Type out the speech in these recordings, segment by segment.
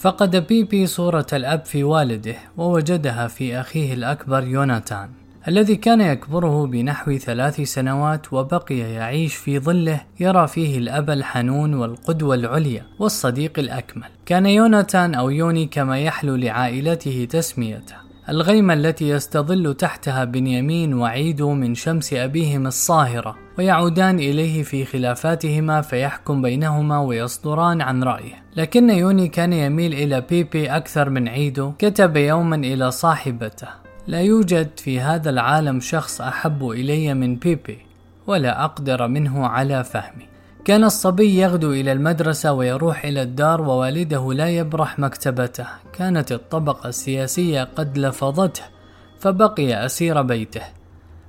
فقد بيبي صورة الأب في والده ووجدها في أخيه الأكبر يوناتان الذي كان يكبره بنحو ثلاث سنوات وبقي يعيش في ظله يرى فيه الأب الحنون والقدوة العليا والصديق الأكمل. كان يوناتان أو يوني كما يحلو لعائلته تسميته. الغيمة التي يستظل تحتها بنيامين وعيدو من شمس أبيهم الصاهرة ويعودان إليه في خلافاتهما فيحكم بينهما ويصدران عن رأيه. لكن يوني كان يميل إلى بيبي أكثر من عيدو كتب يوما إلى صاحبته. لا يوجد في هذا العالم شخص أحب إلي من بيبي ولا أقدر منه على فهمي. كان الصبي يغدو إلى المدرسة ويروح إلى الدار ووالده لا يبرح مكتبته. كانت الطبقة السياسية قد لفظته فبقي أسير بيته.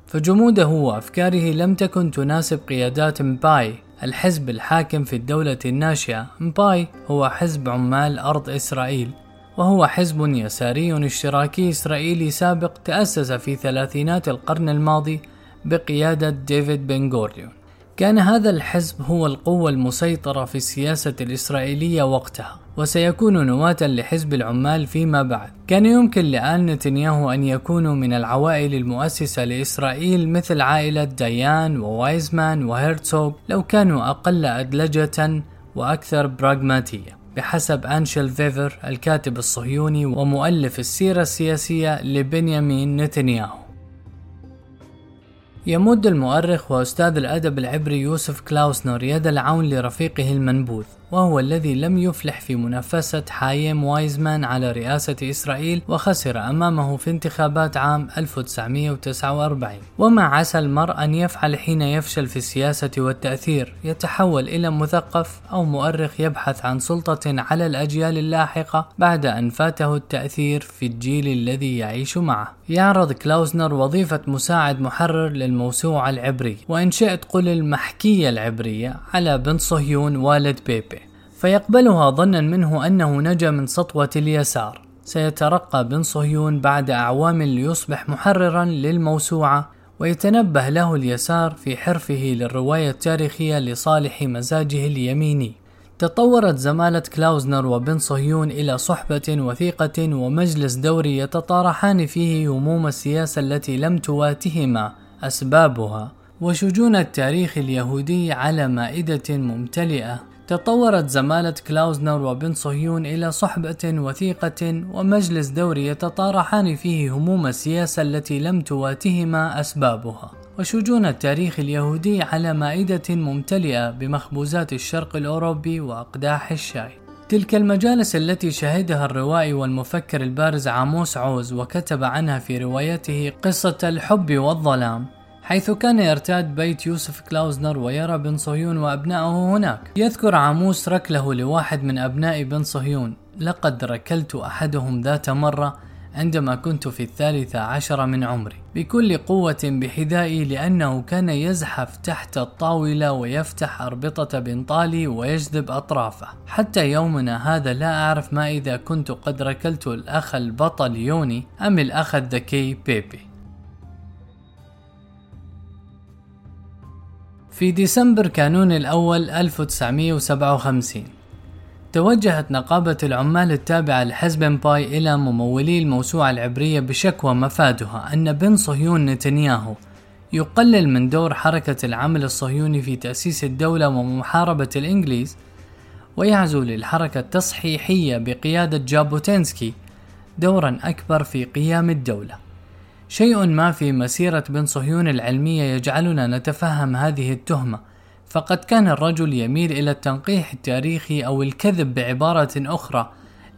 فجموده وأفكاره لم تكن تناسب قيادات مباي. الحزب الحاكم في الدولة الناشئة مباي هو حزب عمال أرض إسرائيل وهو حزب يساري اشتراكي إسرائيلي سابق تأسس في ثلاثينات القرن الماضي بقيادة ديفيد بن غوريون كان هذا الحزب هو القوة المسيطرة في السياسة الإسرائيلية وقتها وسيكون نواة لحزب العمال فيما بعد. كان يمكن لآل نتنياهو أن يكونوا من العوائل المؤسسة لإسرائيل مثل عائلة ديان ووايزمان وهيرتسوغ لو كانوا أقل أدلجة وأكثر براغماتية. بحسب أنشل فيفر الكاتب الصهيوني ومؤلف السيرة السياسية لبنيامين نتنياهو. يمد المؤرخ وأستاذ الأدب العبري يوسف كلاوسنر يد العون لرفيقه المنبوذ وهو الذي لم يفلح في منافسة حايم وايزمان على رئاسة إسرائيل وخسر أمامه في انتخابات عام 1949 وما عسى المرء أن يفعل حين يفشل في السياسة والتأثير يتحول إلى مثقف أو مؤرخ يبحث عن سلطة على الأجيال اللاحقة بعد أن فاته التأثير في الجيل الذي يعيش معه. يعرض كلاوزنر وظيفة مساعد محرر للموسوعة العبري وإن شئت قل المحكية العبرية على بن صهيون والد بيبي. فيقبلها ظنا منه أنه نجا من سطوة اليسار. سيترقى بن صهيون بعد أعوام ليصبح محررا للموسوعة ويتنبه له اليسار في حرفه للرواية التاريخية لصالح مزاجه اليميني. تطورت زمالة كلاوزنر وبن صهيون إلى صحبة وثيقة ومجلس دوري يتطارحان فيه هموم السياسة التي لم تواتهما. أسبابها. وشجون التاريخ اليهودي على مائدة ممتلئة. تطورت زمالة كلاوزنر وبن صهيون إلى صحبة وثيقة ومجلس دوري يتطارحان فيه هموم السياسة التي لم تواتهما أسبابها. وشجون التاريخ اليهودي على مائدة ممتلئة بمخبوزات الشرق الأوروبي وأقداح الشاي تلك المجالس التي شهدها الروائي والمفكر البارز عاموس عوز وكتب عنها في روايته قصة الحب والظلام حيث كان يرتاد بيت يوسف كلاوزنر ويرى بن صهيون وأبنائه هناك. يذكر عاموس ركله لواحد من أبناء بن صهيون لقد ركلت أحدهم ذات مرة عندما كنت في الثالثة عشر من عمري. بكل قوة بحذائي لأنه كان يزحف تحت الطاولة ويفتح أربطة بنطالي ويجذب أطرافه. حتى يومنا هذا لا أعرف ما إذا كنت قد ركلت الأخ البطل يوني أم الأخ الذكي بيبي. في ديسمبر كانون الأول 1957 توجهت نقابة العمال التابعة لحزب باي إلى ممولي الموسوعة العبرية بشكوى مفادها أن بن صهيون نتنياهو يقلل من دور حركة العمل الصهيوني في تأسيس الدولة ومحاربة الإنجليز ويعزو للحركة التصحيحية بقيادة جابوتينسكي دورا أكبر في قيام الدولة. شيء ما في مسيرة بن صهيون العلمية يجعلنا نتفهم هذه التهمة فقد كان الرجل يميل إلى التنقيح التاريخي أو الكذب بعبارة أخرى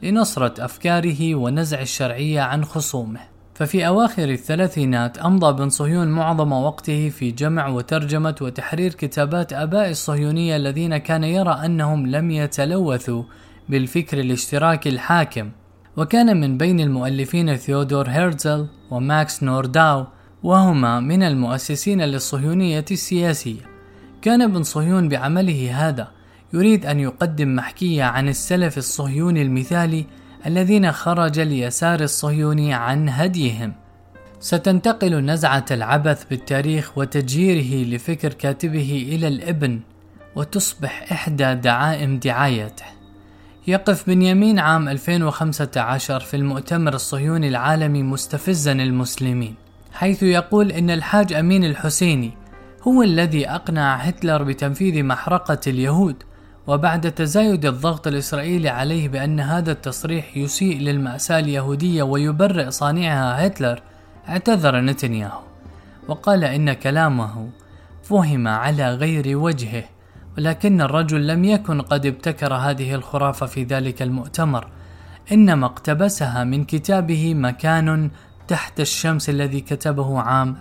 لنصرة أفكاره ونزع الشرعية عن خصومه. ففي أواخر الثلاثينات أمضى بن صهيون معظم وقته في جمع وترجمة وتحرير كتابات آباء الصهيونية الذين كان يرى أنهم لم يتلوثوا بالفكر الاشتراكي الحاكم. وكان من بين المؤلفين ثيودور هيرتزل وماكس نورداو وهما من المؤسسين للصهيونية السياسية. كان ابن صهيون بعمله هذا يريد أن يقدم محكية عن السلف الصهيوني المثالي الذين خرج اليسار الصهيوني عن هديهم. ستنتقل نزعة العبث بالتاريخ وتجييره لفكر كاتبه إلى الابن وتصبح إحدى دعائم دعايته. يقف بنيامين عام 2015 في المؤتمر الصهيوني العالمي مستفزا المسلمين حيث يقول إن الحاج أمين الحسيني هو الذي أقنع هتلر بتنفيذ محرقة اليهود وبعد تزايد الضغط الإسرائيلي عليه بأن هذا التصريح يسيء للمأساة اليهودية ويبرئ صانعها هتلر اعتذر نتنياهو وقال إن كلامه فهم على غير وجهه ولكن الرجل لم يكن قد ابتكر هذه الخرافة في ذلك المؤتمر إنما اقتبسها من كتابه مكان تحت الشمس الذي كتبه عام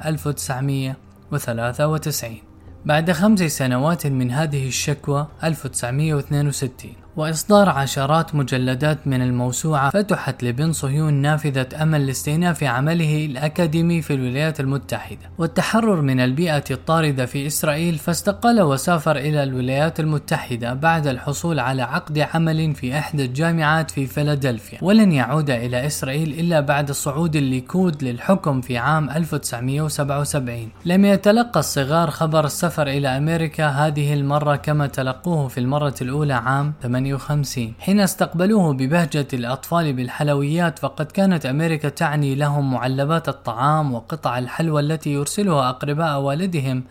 1993 بعد خمس سنوات من هذه الشكوى 1962 وإصدار عشرات مجلدات من الموسوعة فتحت لبن صهيون نافذة أمل لاستئناف عمله الأكاديمي في الولايات المتحدة والتحرر من البيئة الطاردة في إسرائيل فاستقال وسافر إلى الولايات المتحدة بعد الحصول على عقد عمل في إحدى الجامعات في فيلادلفيا ولن يعود إلى إسرائيل إلا بعد صعود الليكود للحكم في عام 1977 لم يتلقى الصغار خبر السفر إلى أمريكا هذه المرة كما تلقوه في المرة الأولى عام 1958 حين استقبلوه ببهجة الأطفال بالحلويات فقد كانت أمريكا تعني لهم معلبات الطعام وقطع الحلوى التي يرسلها أقرباء والدهم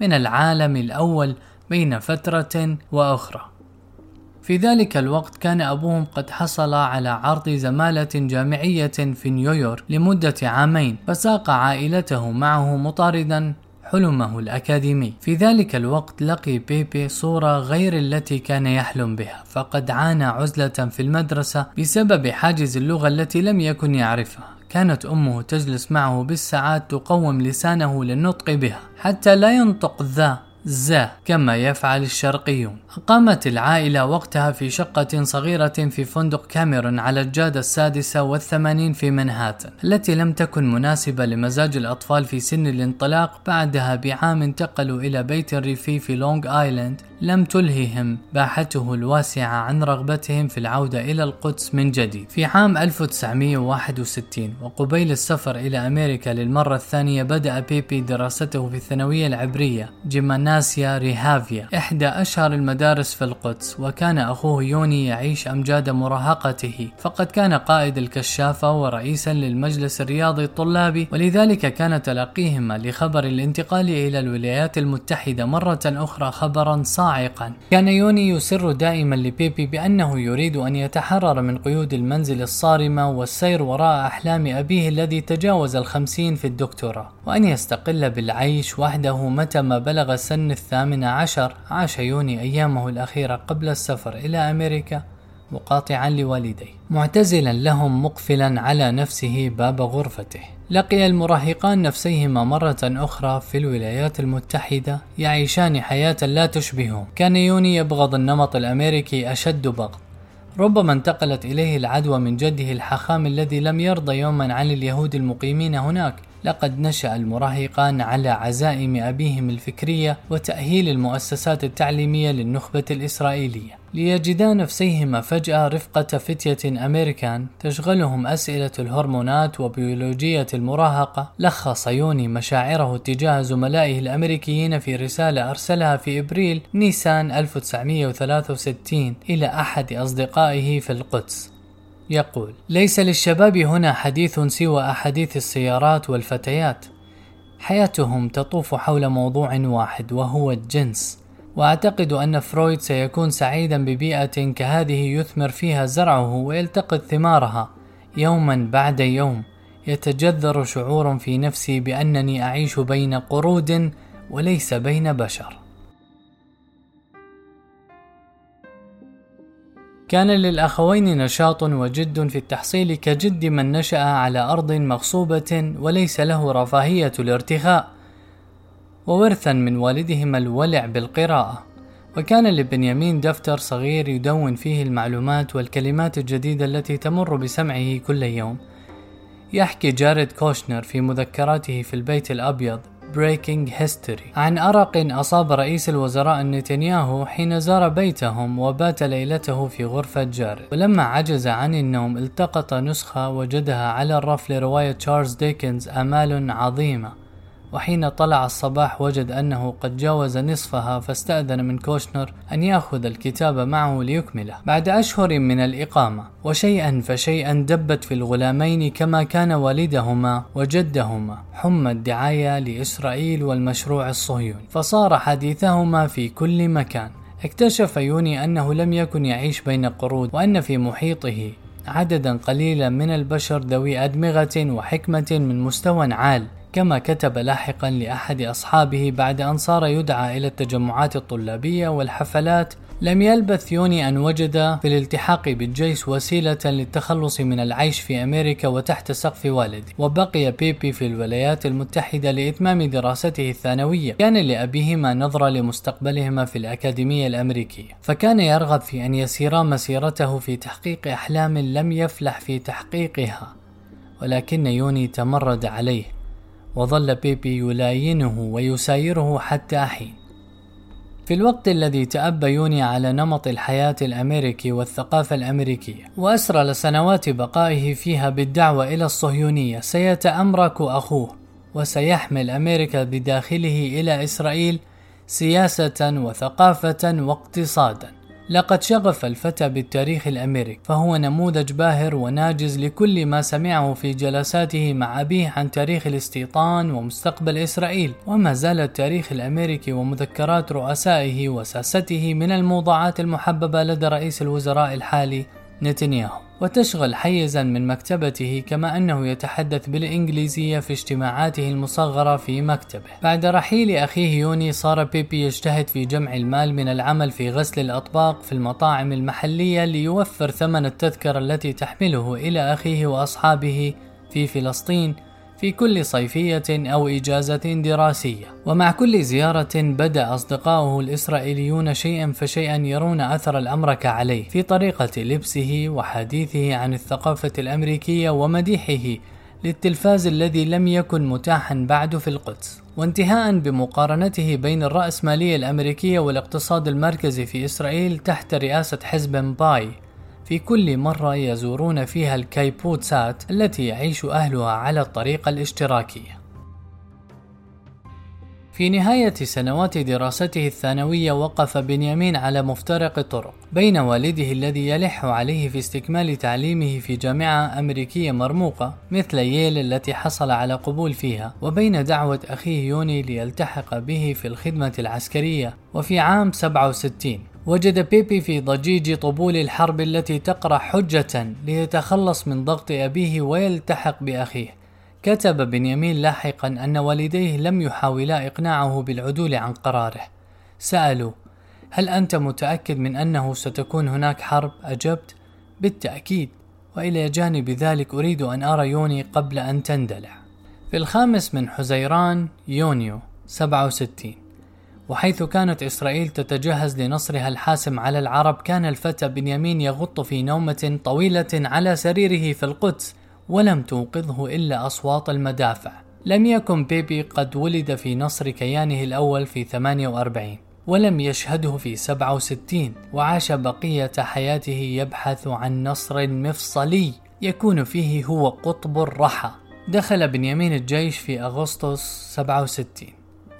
من العالم الأول بين فترة وأخرى. في ذلك الوقت كان أبوهم قد حصل على عرض زمالة جامعية في نيويورك لمدة عامين فساق عائلته معه مطاردا حلمه الأكاديمي. في ذلك الوقت لقي بيبي صورة غير التي كان يحلم بها فقد عانى عزلة في المدرسة بسبب حاجز اللغة التي لم يكن يعرفها. كانت أمه تجلس معه بالساعات تقوم لسانه للنطق بها حتى لا ينطق ذا ز كما يفعل الشرقيون. أقامت العائلة وقتها في شقة صغيرة في فندق كاميرون على الجادة السادسة والثمانين في منهاتن التي لم تكن مناسبة لمزاج الأطفال في سن الانطلاق بعدها بعام انتقلوا إلى بيت ريفي في لونغ آيلاند. لم تلههم باحته الواسعة عن رغبتهم في العودة إلى القدس من جديد. في عام 1961 وقبيل السفر إلى أمريكا للمرة الثانية بدأ بيبي دراسته في الثانوية العبرية جيماناسيا ريهافيا إحدى أشهر المدارس في القدس وكان أخوه يوني يعيش أمجاد مراهقته. فقد كان قائد الكشافة ورئيسا للمجلس الرياضي الطلابي ولذلك كان تلقيهما لخبر الانتقال إلى الولايات المتحدة مرة أخرى خبرا صاعقا. كان يوني يسر دائما لبيبي بأنه يريد أن يتحرر من قيود المنزل الصارمة والسير وراء أحلام أبيه الذي تجاوز الخمسين في الدكتوراه وأن يستقل بالعيش وحده متى ما بلغ سن الثامن عشر عاش يوني أيامه الأخيرة قبل السفر إلى أمريكا مقاطعا لوالديه معتزلا لهم مقفلا على نفسه باب غرفته. لقي المراهقان نفسيهما مرة أخرى في الولايات المتحدة يعيشان حياة لا تشبههم. كان يوني يبغض النمط الأمريكي أشد بغض. ربما انتقلت إليه العدوى من جده الحخام الذي لم يرضى يوما عن اليهود المقيمين هناك. لقد نشأ المراهقان على عزائم أبيهم الفكرية وتأهيل المؤسسات التعليمية للنخبة الإسرائيلية. ليجدا نفسيهما فجأة رفقة فتية أمريكان تشغلهم أسئلة الهرمونات وبيولوجية المراهقة. لخص يوني مشاعره تجاه زملائه الأمريكيين في رسالة أرسلها في إبريل نيسان 1963 إلى أحد أصدقائه في القدس. يقول ليس للشباب هنا حديث سوى أحاديث السيارات والفتيات. حياتهم تطوف حول موضوع واحد وهو الجنس. وأعتقد أن فرويد سيكون سعيدا ببيئة كهذه يثمر فيها زرعه ويلتقط ثمارها. يوما بعد يوم يتجذر شعور في نفسي بأنني أعيش بين قرود وليس بين بشر. كان للأخوين نشاط وجد في التحصيل كجد من نشأ على أرض مغصوبة وليس له رفاهية الارتخاء. وورثا من والدهما الولع بالقراءة. وكان لبنيامين دفتر صغير يدون فيه المعلومات والكلمات الجديدة التي تمر بسمعه كل يوم. يحكي جاريد كوشنر في مذكراته في البيت الأبيض Breaking History عن أرق أصاب رئيس الوزراء نتنياهو حين زار بيتهم وبات ليلته في غرفة جاريد. ولما عجز عن النوم التقط نسخة وجدها على الرف لرواية تشارلز ديكنز آمال عظيمة. وحين طلع الصباح وجد أنه قد جاوز نصفها فاستأذن من كوشنر أن يأخذ الكتاب معه ليكمله. بعد أشهر من الإقامة وشيئا فشيئا دبت في الغلامين كما كان والدهما وجدهما حمى الدعاية لإسرائيل والمشروع الصهيوني. فصار حديثهما في كل مكان. اكتشف يوني أنه لم يكن يعيش بين قرود وأن في محيطه عددا قليلا من البشر ذوي أدمغة وحكمة من مستوى عال. كما كتب لاحقا لأحد أصحابه بعد أن صار يدعى إلى التجمعات الطلابية والحفلات لم يلبث يوني أن وجد في الالتحاق بالجيش وسيلة للتخلص من العيش في أمريكا وتحت سقف والده. وبقي بيبي في الولايات المتحدة لإتمام دراسته الثانوية. كان لأبيهما نظرة لمستقبلهما في الأكاديمية الأمريكية. فكان يرغب في أن يسيرا مسيرته في تحقيق أحلام لم يفلح في تحقيقها. ولكن يوني تمرد عليه. وظل بيبي يلاينه ويسايره حتى حين. في الوقت الذي تأبى يوني على نمط الحياة الأمريكي والثقافة الأمريكية وأسرى لسنوات بقائه فيها بالدعوة إلى الصهيونية سيتأمرك أخوه وسيحمل أمريكا بداخله إلى إسرائيل سياسة وثقافة واقتصادا. لقد شغف الفتى بالتاريخ الأمريكي فهو نموذج باهر وناجز لكل ما سمعه في جلساته مع أبيه عن تاريخ الاستيطان ومستقبل إسرائيل. وما زال التاريخ الأمريكي ومذكرات رؤسائه وساسته من الموضوعات المحببة لدى رئيس الوزراء الحالي نتنياهو. وتشغل حيزا من مكتبته كما أنه يتحدث بالإنجليزية في اجتماعاته المصغرة في مكتبه. بعد رحيل أخيه يوني صار بيبي يجتهد في جمع المال من العمل في غسل الأطباق في المطاعم المحلية ليوفر ثمن التذكرة التي تحمله إلى أخيه وأصحابه في فلسطين في كل صيفية أو إجازة دراسية. ومع كل زيارة بدأ أصدقاؤه الإسرائيليون شيئا فشيئا يرون أثر الأمركة عليه في طريقة لبسه وحديثه عن الثقافة الأمريكية ومديحه للتلفاز الذي لم يكن متاحا بعد في القدس. وانتهاء بمقارنته بين الرأسمالية الأمريكية والاقتصاد المركزي في إسرائيل تحت رئاسة حزب ماباي في كل مرة يزورون فيها الكيبوتسات التي يعيش أهلها على الطريقة الاشتراكية. في نهاية سنوات دراسته الثانوية وقف بنيامين على مفترق طرق بين والده الذي يلح عليه في استكمال تعليمه في جامعة أمريكية مرموقة مثل ييل التي حصل على قبول فيها وبين دعوة أخيه يوني ليلتحق به في الخدمة العسكرية وفي عام 67 وجد بيبي في ضجيج طبول الحرب التي تقرأ حجة ليتخلص من ضغط أبيه ويلتحق بأخيه. كتب بنيامين لاحقا أن والديه لم يحاولا إقناعه بالعدول عن قراره. سألوا: هل أنت متأكد من أنه ستكون هناك حرب؟ أجبت: بالتأكيد، وإلى جانب ذلك أريد أن أرى يوني قبل أن تندلع. في الخامس من حزيران يونيو 67 وحيث كانت إسرائيل تتجهز لنصرها الحاسم على العرب كان الفتى بنيامين يغط في نومة طويلة على سريره في القدس ولم توقظه إلا أصوات المدافع. لم يكن بيبي قد ولد في نصر كيانه الأول في 48 ولم يشهده في 67 وعاش بقية حياته يبحث عن نصر مفصلي يكون فيه هو قطب الرحى. دخل بنيامين الجيش في أغسطس 67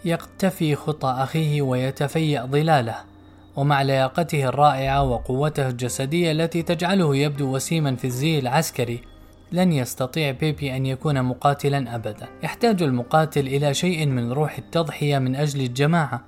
يقتفي خطى أخيه ويتفيأ ظلاله ومع لياقته الرائعة وقوته الجسدية التي تجعله يبدو وسيما في الزي العسكري لن يستطيع بيبي أن يكون مقاتلا أبدا. يحتاج المقاتل إلى شيء من روح التضحية من أجل الجماعة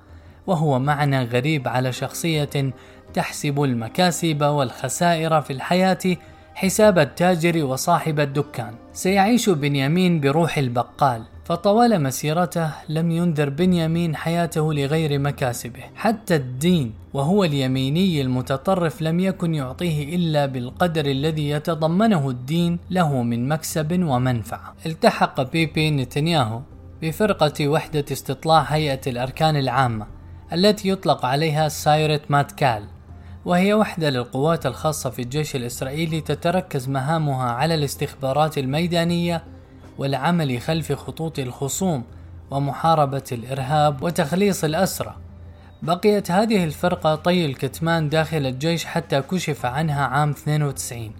وهو معنى غريب على شخصية تحسب المكاسب والخسائر في الحياة حساب التاجر وصاحب الدكان. سيعيش بنيامين بروح البقال. فطوال مسيرته لم ينذر بنيامين حياته لغير مكاسبه. حتى الدين وهو اليميني المتطرف لم يكن يعطيه إلا بالقدر الذي يتضمنه الدين له من مكسب ومنفعة. التحق بيبي نتنياهو بفرقة وحدة استطلاع هيئة الأركان العامة التي يطلق عليها سايرت ماتكال وهي وحدة للقوات الخاصة في الجيش الإسرائيلي تتركز مهامها على الاستخبارات الميدانية والعمل خلف خطوط الخصوم ومحاربة الإرهاب وتخليص الأسرى. بقيت هذه الفرقة طي الكتمان داخل الجيش حتى كشف عنها عام 92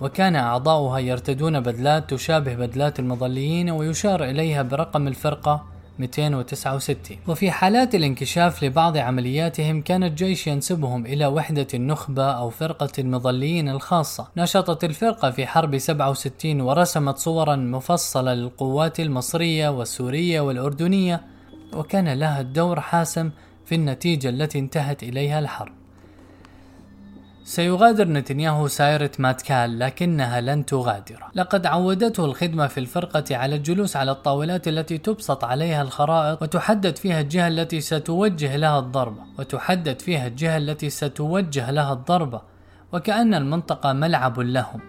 وكان أعضاؤها يرتدون بدلات تشابه بدلات المظليين ويشار إليها برقم الفرقة 269 وفي حالات الانكشاف لبعض عملياتهم كان الجيش ينسبهم إلى وحدة النخبة أو فرقة المظليين الخاصة. نشطت الفرقة في حرب 67 ورسمت صورا مفصلة للقوات المصرية والسورية والأردنية وكان لها الدور حاسم في النتيجة التي انتهت إليها الحرب. سيغادر نتنياهو سايرة ماتكال لكنها لن تغادر. لقد عودته الخدمة في الفرقة على الجلوس على الطاولات التي تبسط عليها الخرائط وتحدد فيها الجهة التي ستوجه لها الضربة وتحدد فيها الجهة التي ستوجه لها الضربة وكأن المنطقة ملعب لهم.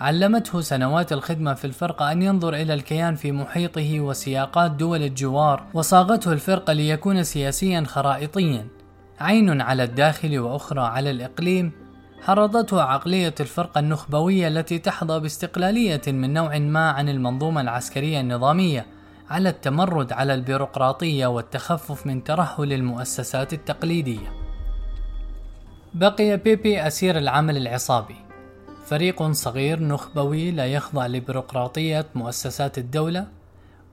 علمته سنوات الخدمة في الفرقة أن ينظر إلى الكيان في محيطه وسياقات دول الجوار. وصاغته الفرقة ليكون سياسيا خرائطيا. عين على الداخل وأخرى على الإقليم. حرضته عقلية الفرقة النخبوية التي تحظى باستقلالية من نوع ما عن المنظومة العسكرية النظامية على التمرد على البيروقراطية والتخفف من ترهل المؤسسات التقليدية. بقي بيبي أسير العمل العصابي، فريق صغير نخبوي لا يخضع لبيروقراطية مؤسسات الدولة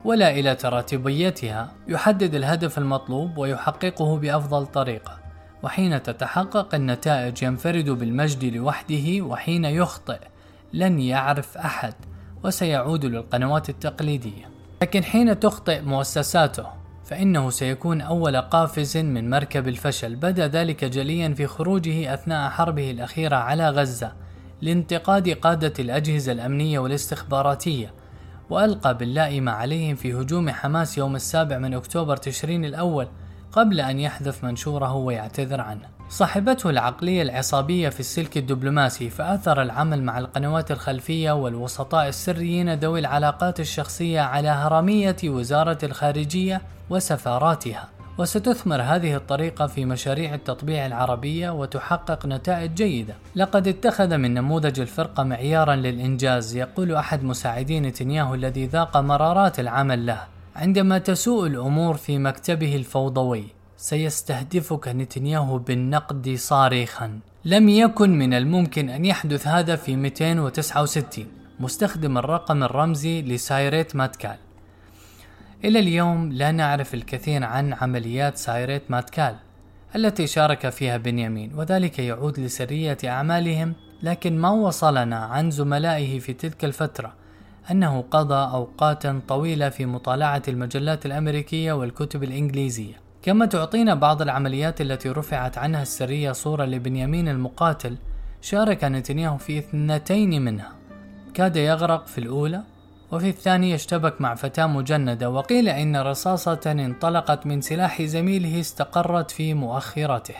ولا إلى تراتبيتها، يحدد الهدف المطلوب ويحققه بأفضل طريقة. وحين تتحقق النتائج ينفرد بالمجد لوحده وحين يخطئ لن يعرف أحد وسيعود للقنوات التقليدية. لكن حين تخطئ مؤسساته فإنه سيكون أول قافز من مركب الفشل. بدأ ذلك جليا في خروجه أثناء حربه الأخيرة على غزة لانتقاد قادة الأجهزة الأمنية والاستخباراتية وألقى باللائمة عليهم في هجوم حماس يوم السابع من أكتوبر تشرين الأول قبل أن يحذف منشوره ويعتذر عنه. صاحبته العقلية العصابية في السلك الدبلوماسي فأثر العمل مع القنوات الخلفية والوسطاء السريين ذوي العلاقات الشخصية على هرمية وزارة الخارجية وسفاراتها. وستثمر هذه الطريقة في مشاريع التطبيع العربية وتحقق نتائج جيدة. لقد اتخذ من نموذج الفرقة معيارا للإنجاز يقول أحد مساعدي نتنياهو الذي ذاق مرارات العمل له عندما تسوء الأمور في مكتبه الفوضوي سيستهدفك نتنياهو بالنقد صارخا. لم يكن من الممكن أن يحدث هذا في 269 مستخدم الرقم الرمزي لسايريت ماتكال. إلى اليوم لا نعرف الكثير عن عمليات سايريت ماتكال التي شارك فيها بنيامين وذلك يعود لسرية أعمالهم لكن ما وصلنا عن زملائه في تلك الفترة؟ أنه قضى أوقاتا طويلة في مطالعة المجلات الأمريكية والكتب الإنجليزية. كما تعطينا بعض العمليات التي رفعت عنها السرية صورة لبنيامين المقاتل شارك نتنياهو في اثنتين منها. كاد يغرق في الأولى وفي الثانية اشتبك مع فتاة مجندة وقيل إن رصاصة انطلقت من سلاح زميله استقرت في مؤخرته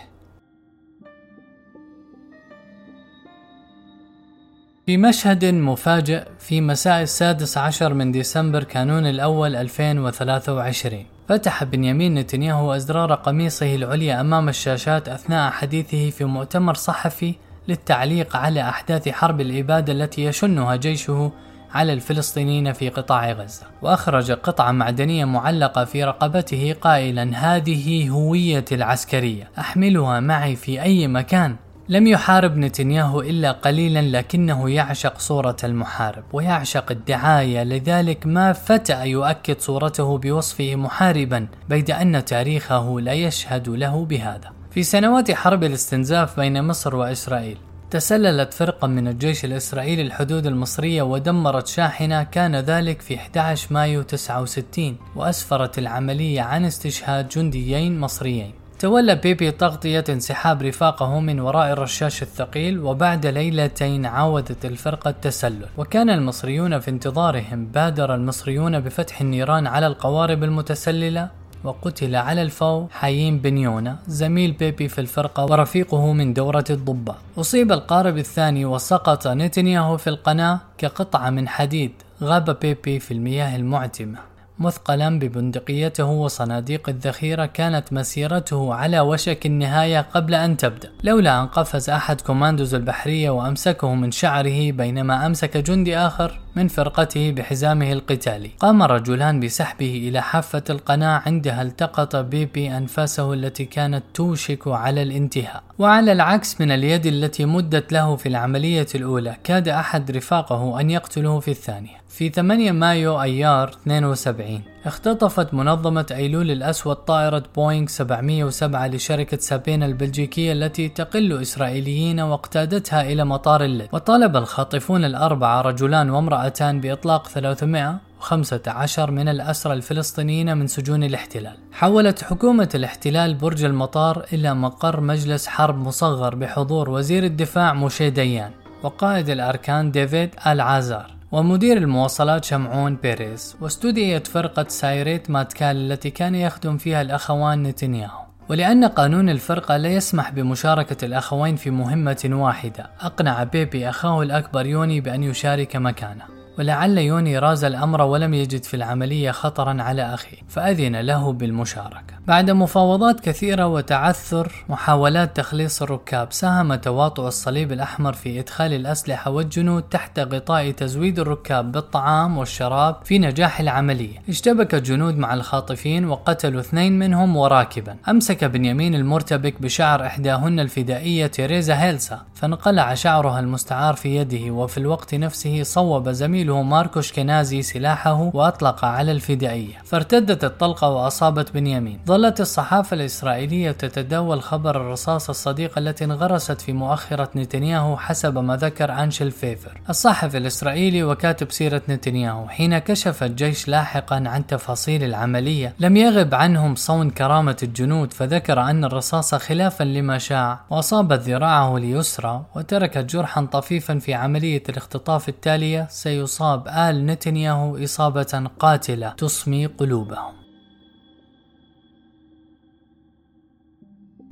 في مشهد مفاجئ في مساء السادس عشر من ديسمبر كانون الأول 2023 فتح بنيامين نتنياهو أزرار قميصه العليا أمام الشاشات أثناء حديثه في مؤتمر صحفي للتعليق على أحداث حرب الإبادة التي يشنها جيشه على الفلسطينيين في قطاع غزة. وأخرج قطعة معدنية معلقة في رقبته قائلا هذه هويتي العسكرية أحملها معي في أي مكان؟ لم يحارب نتنياهو إلا قليلا لكنه يعشق صورة المحارب ويعشق الدعاية. لذلك ما فتأ يؤكد صورته بوصفه محاربا بيد أن تاريخه لا يشهد له بهذا. في سنوات حرب الاستنزاف بين مصر وإسرائيل تسللت فرقة من الجيش الإسرائيلي الحدود المصرية ودمرت شاحنة كان ذلك في 11 مايو 69 وأسفرت العملية عن استشهاد جنديين مصريين. تولى بيبي تغطية انسحاب رفاقه من وراء الرشاش الثقيل وبعد ليلتين عاودت الفرقة التسلل. وكان المصريون في انتظارهم بادر المصريون بفتح النيران على القوارب المتسللة وقتل على الفو حيين بنيونا زميل بيبي في الفرقة ورفيقه من دورة الضباط أصيب القارب الثاني وسقط نتنياهو في القناة كقطعة من حديد غاب بيبي في المياه المعتمة. مثقلا ببندقيته وصناديق الذخيرة كانت مسيرته على وشك النهاية قبل أن تبدأ. لولا أن قفز أحد كوماندوز البحرية وأمسكه من شعره بينما أمسك جندي آخر من فرقته بحزامه القتالي قام رجلان بسحبه إلى حافة القناة عندها التقط بيبي أنفاسه التي كانت توشك على الانتهاء. وعلى العكس من اليد التي مدت له في العملية الأولى كاد أحد رفاقه أن يقتله في الثانية. في 8 مايو أيار 72 1974 اختطفت منظمة أيلول الأسود طائرة بوينغ 707 لشركة سابينا البلجيكية التي تقل إسرائيليين واقتادتها إلى مطار اللد وطالب الخاطفون الأربعة رجلان وامرأتان بإطلاق 300 15 من الأسرى الفلسطينيين من سجون الاحتلال. حولت حكومة الاحتلال برج المطار إلى مقر مجلس حرب مصغر بحضور وزير الدفاع موشي ديان وقائد الأركان ديفيد العازار ومدير المواصلات شمعون بيريز واستدعيت فرقة سايريت ماتكال التي كان يخدم فيها الأخوان نتنياهو. ولأن قانون الفرقة لا يسمح بمشاركة الأخوين في مهمة واحدة أقنع بيبي أخاه الأكبر يوني بأن يشارك مكانه. ولعل يوني راز الأمر ولم يجد في العملية خطرا على أخيه فأذن له بالمشاركة. بعد مفاوضات كثيرة وتعثر محاولات تخليص الركاب ساهم تواطؤ الصليب الأحمر في إدخال الأسلحة والجنود تحت غطاء تزويد الركاب بالطعام والشراب في نجاح العملية. اشتبك الجنود مع الخاطفين وقتلوا اثنين منهم وراكبا. أمسك بنيامين المرتبك بشعر إحداهن الفدائية تيريزا هيلسا فانقلع شعرها المستعار في يده وفي الوقت نفسه صوب زميله ماركو شكنازي سلاحه وأطلق على الفدائية. فارتدت الطلقة وأصابت بنيامين. ظلت الصحافة الإسرائيلية تتداول خبر الرصاص الصديقة التي انغرست في مؤخرة نتنياهو حسب ما ذكر أنشل فيفر. الصحفي الإسرائيلي وكاتب سيرة نتنياهو حين كشف الجيش لاحقا عن تفاصيل العملية لم يغب عنهم صون كرامة الجنود فذكر أن الرصاصة خلافا لما شاع وأصابت ذراعه اليسرى وتركت جرحا طفيفا في عملية الاختطاف التالية. سيصاب آل نتنياهو إصابة قاتلة تصمي قلوبهم.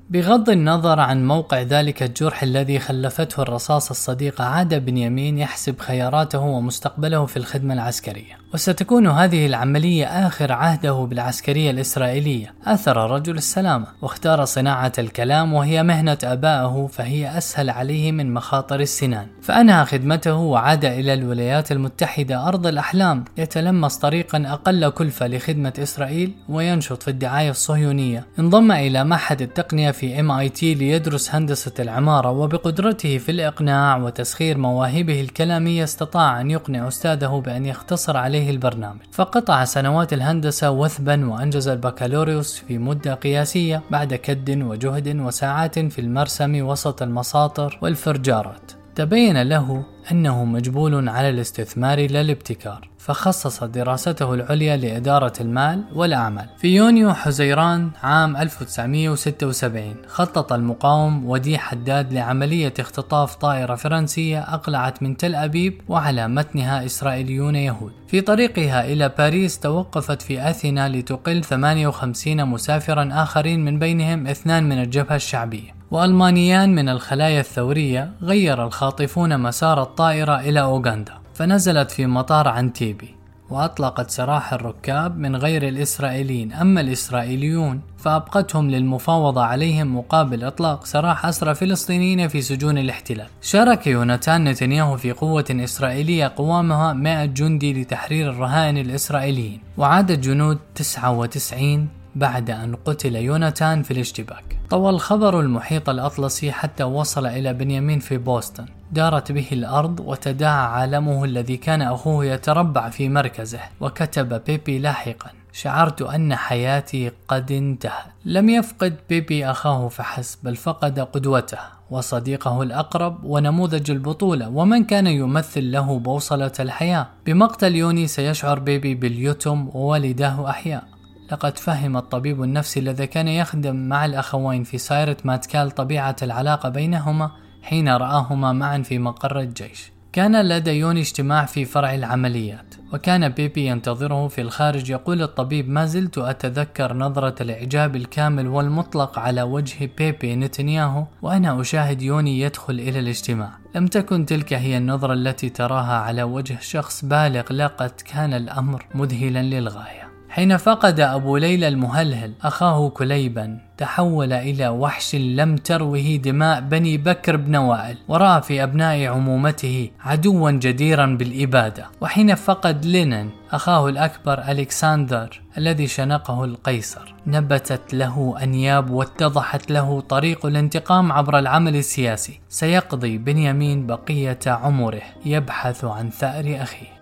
بغض النظر عن موقع ذلك الجرح الذي خلفته الرصاص الصديقة عاد بنيامين يحسب خياراته ومستقبله في الخدمة العسكرية. وستكون هذه العملية آخر عهده بالعسكرية الإسرائيلية. آثر الرجل السلامة واختار صناعة الكلام وهي مهنة آبائه فهي أسهل عليه من مخاطر السنان. فأنهى خدمته وعاد إلى الولايات المتحدة أرض الأحلام. يتلمس طريقا أقل كلفة لخدمة إسرائيل وينشط في الدعاية الصهيونية. انضم إلى معهد التقنية في MIT ليدرس هندسة العمارة وبقدرته في الإقناع وتسخير مواهبه الكلامية استطاع أن يقنع أستاذه بأن يختصر عليه عليه البرنامج. فقطع سنوات الهندسة وثبا وأنجز البكالوريوس في مدة قياسية بعد كد وجهد وساعات في المرسم وسط المساطر والفرجارات. تبين له أنه مجبول على الاستثمار لا الابتكار فخصص دراسته العليا لإدارة المال والأعمال. في يونيو حزيران عام 1976 خطط المقاوم ودي حداد لعملية اختطاف طائرة فرنسية أقلعت من تل أبيب وعلى متنها إسرائيليون يهود. في طريقها إلى باريس توقفت في أثينا لتقل 58 مسافرا آخرين من بينهم اثنان من الجبهة الشعبية. وألمانيان من الخلايا الثورية غير الخاطفون مسار الطائرة إلى أوغندا فنزلت في مطار عنتيبي وأطلقت سراح الركاب من غير الإسرائيليين. أما الإسرائيليون فأبقتهم للمفاوضة عليهم مقابل إطلاق سراح أسرى فلسطينيين في سجون الاحتلال. شارك يوناتان نتنياهو في قوة إسرائيلية قوامها 100 جندي لتحرير الرهائن الإسرائيليين وعاد الجنود 99 بعد أن قتل يوناتان في الاشتباك. طوى الخبر المحيط الأطلسي حتى وصل إلى بنيامين في بوسطن. دارت به الأرض وتداعى عالمه الذي كان أخوه يتربع في مركزه وكتب بيبي لاحقا. شعرت أن حياتي قد انتهت لم يفقد بيبي أخاه فحسب بل فقد قدوته وصديقه الأقرب ونموذج البطولة ومن كان يمثل له بوصلة الحياة. بمقتل يوني سيشعر بيبي باليتم ووالداه أحياء. لقد فهم الطبيب النفسي الذي كان يخدم مع الأخوين في سايرة ماتكال طبيعة العلاقة بينهما حين رآهما معا في مقر الجيش. كان لدى يوني اجتماع في فرع العمليات وكان بيبي ينتظره في الخارج يقول الطبيب ما زلت أتذكر نظرة الإعجاب الكامل والمطلق على وجه بيبي نتنياهو وأنا أشاهد يوني يدخل إلى الاجتماع. لم تكن تلك هي النظرة التي تراها على وجه شخص بالغ لقد كان الأمر مذهلا للغاية. حين فقد أبو ليلى المهلهل أخاه كليبا تحول إلى وحش لم تروه دماء بني بكر بن وائل ورأى في أبناء عمومته عدوا جديرا بالإبادة. وحين فقد لينن أخاه الأكبر ألكسندر الذي شنقه القيصر. نبتت له أنياب واتضحت له طريق الانتقام عبر العمل السياسي. سيقضي بنيامين بقية عمره يبحث عن ثأر أخيه.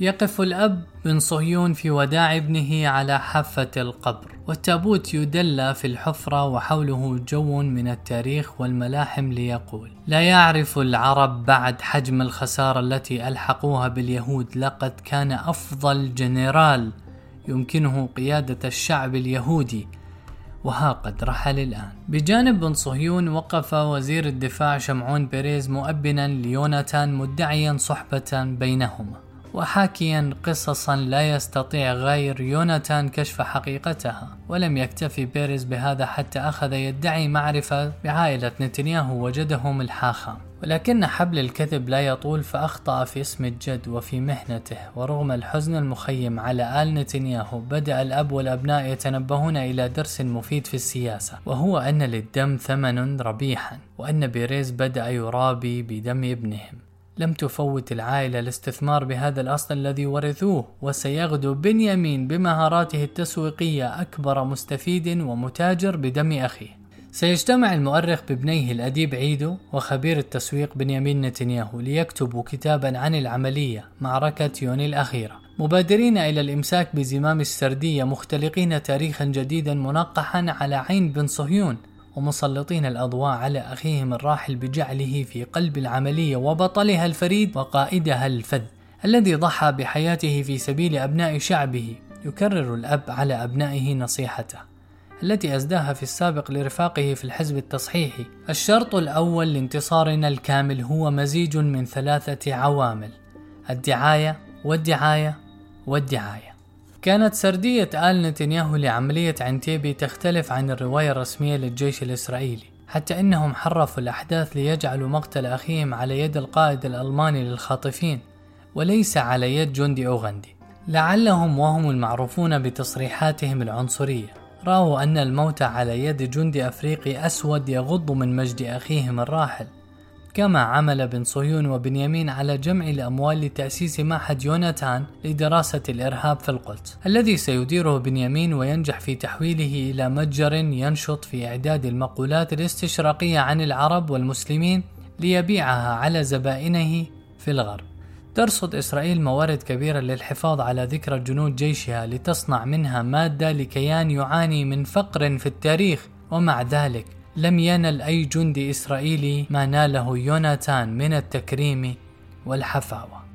يقف الأب بن صهيون في وداع ابنه على حافة القبر والتابوت يدلى في الحفرة وحوله جو من التاريخ والملاحم ليقول لا يعرف العرب بعد حجم الخسارة التي ألحقوها باليهود لقد كان أفضل جنرال يمكنه قيادة الشعب اليهودي وها قد رحل الآن. بجانب بن صهيون وقف وزير الدفاع شمعون بيريز مؤبنا ليوناتان مدعيا صحبة بينهما. وحاكيا قصصا لا يستطيع غير يوناتان كشف حقيقتها ولم يكتفي بيريز بهذا حتى أخذ يدعي معرفة بعائلة نتنياهو وجدهم الحاخام ولكن حبل الكذب لا يطول فأخطأ في اسم الجد وفي مهنته ورغم الحزن المخيم على آل نتنياهو بدأ الأب والأبناء يتنبهون إلى درس مفيد في السياسة وهو أن للدم ثمنا ربيحا وأن بيريز بدأ يرابي بدم ابنهم. لم تفوت العائلة الاستثمار بهذا الأصل الذي ورثوه وسيغدو بنيامين بمهاراته التسويقية أكبر مستفيد ومتاجر بدم أخيه. سيجتمع المؤرخ بابنيه الأديب عيدو وخبير التسويق بنيامين نتنياهو ليكتبوا كتابا عن العملية معركة يوني الأخيرة. مبادرين إلى الإمساك بزمام السردية مختلقين تاريخا جديدا منقحا على عين بن صهيون. ومسلطين الأضواء على أخيهم الراحل بجعله في قلب العملية وبطلها الفريد وقائدها الفذ الذي ضحى بحياته في سبيل أبناء شعبه. يكرر الأب على أبنائه نصيحته التي أسداها في السابق لرفاقه في الحزب التصحيحي الشرط الأول لانتصارنا الكامل هو مزيج من ثلاثة عوامل الدعاية والدعاية والدعاية. كانت سردية آل نتنياهو لعملية عنتيبي تختلف عن الرواية الرسمية للجيش الإسرائيلي حتى إنهم حرفوا الأحداث ليجعلوا مقتل أخيهم على يد القائد الألماني للخاطفين وليس على يد جندي أوغندي. لعلهم وهم المعروفون بتصريحاتهم العنصرية. رأوا أن الموت على يد جندي أفريقي أسود يغض من مجد أخيهم الراحل. كما عمل بن صهيون وبنيامين على جمع الأموال لتأسيس معهد يوناتان لدراسة الإرهاب في القدس الذي سيديره بنيامين وينجح في تحويله إلى متجر ينشط في إعداد المقولات الاستشراقية عن العرب والمسلمين ليبيعها على زبائنه في الغرب. ترصد إسرائيل موارد كبيرة للحفاظ على ذكرى جنود جيشها لتصنع منها مادة لكيان يعاني من فقر في التاريخ ومع ذلك لم ينل أي جندي إسرائيلي ما ناله يوناتان من التكريم والحفاوة.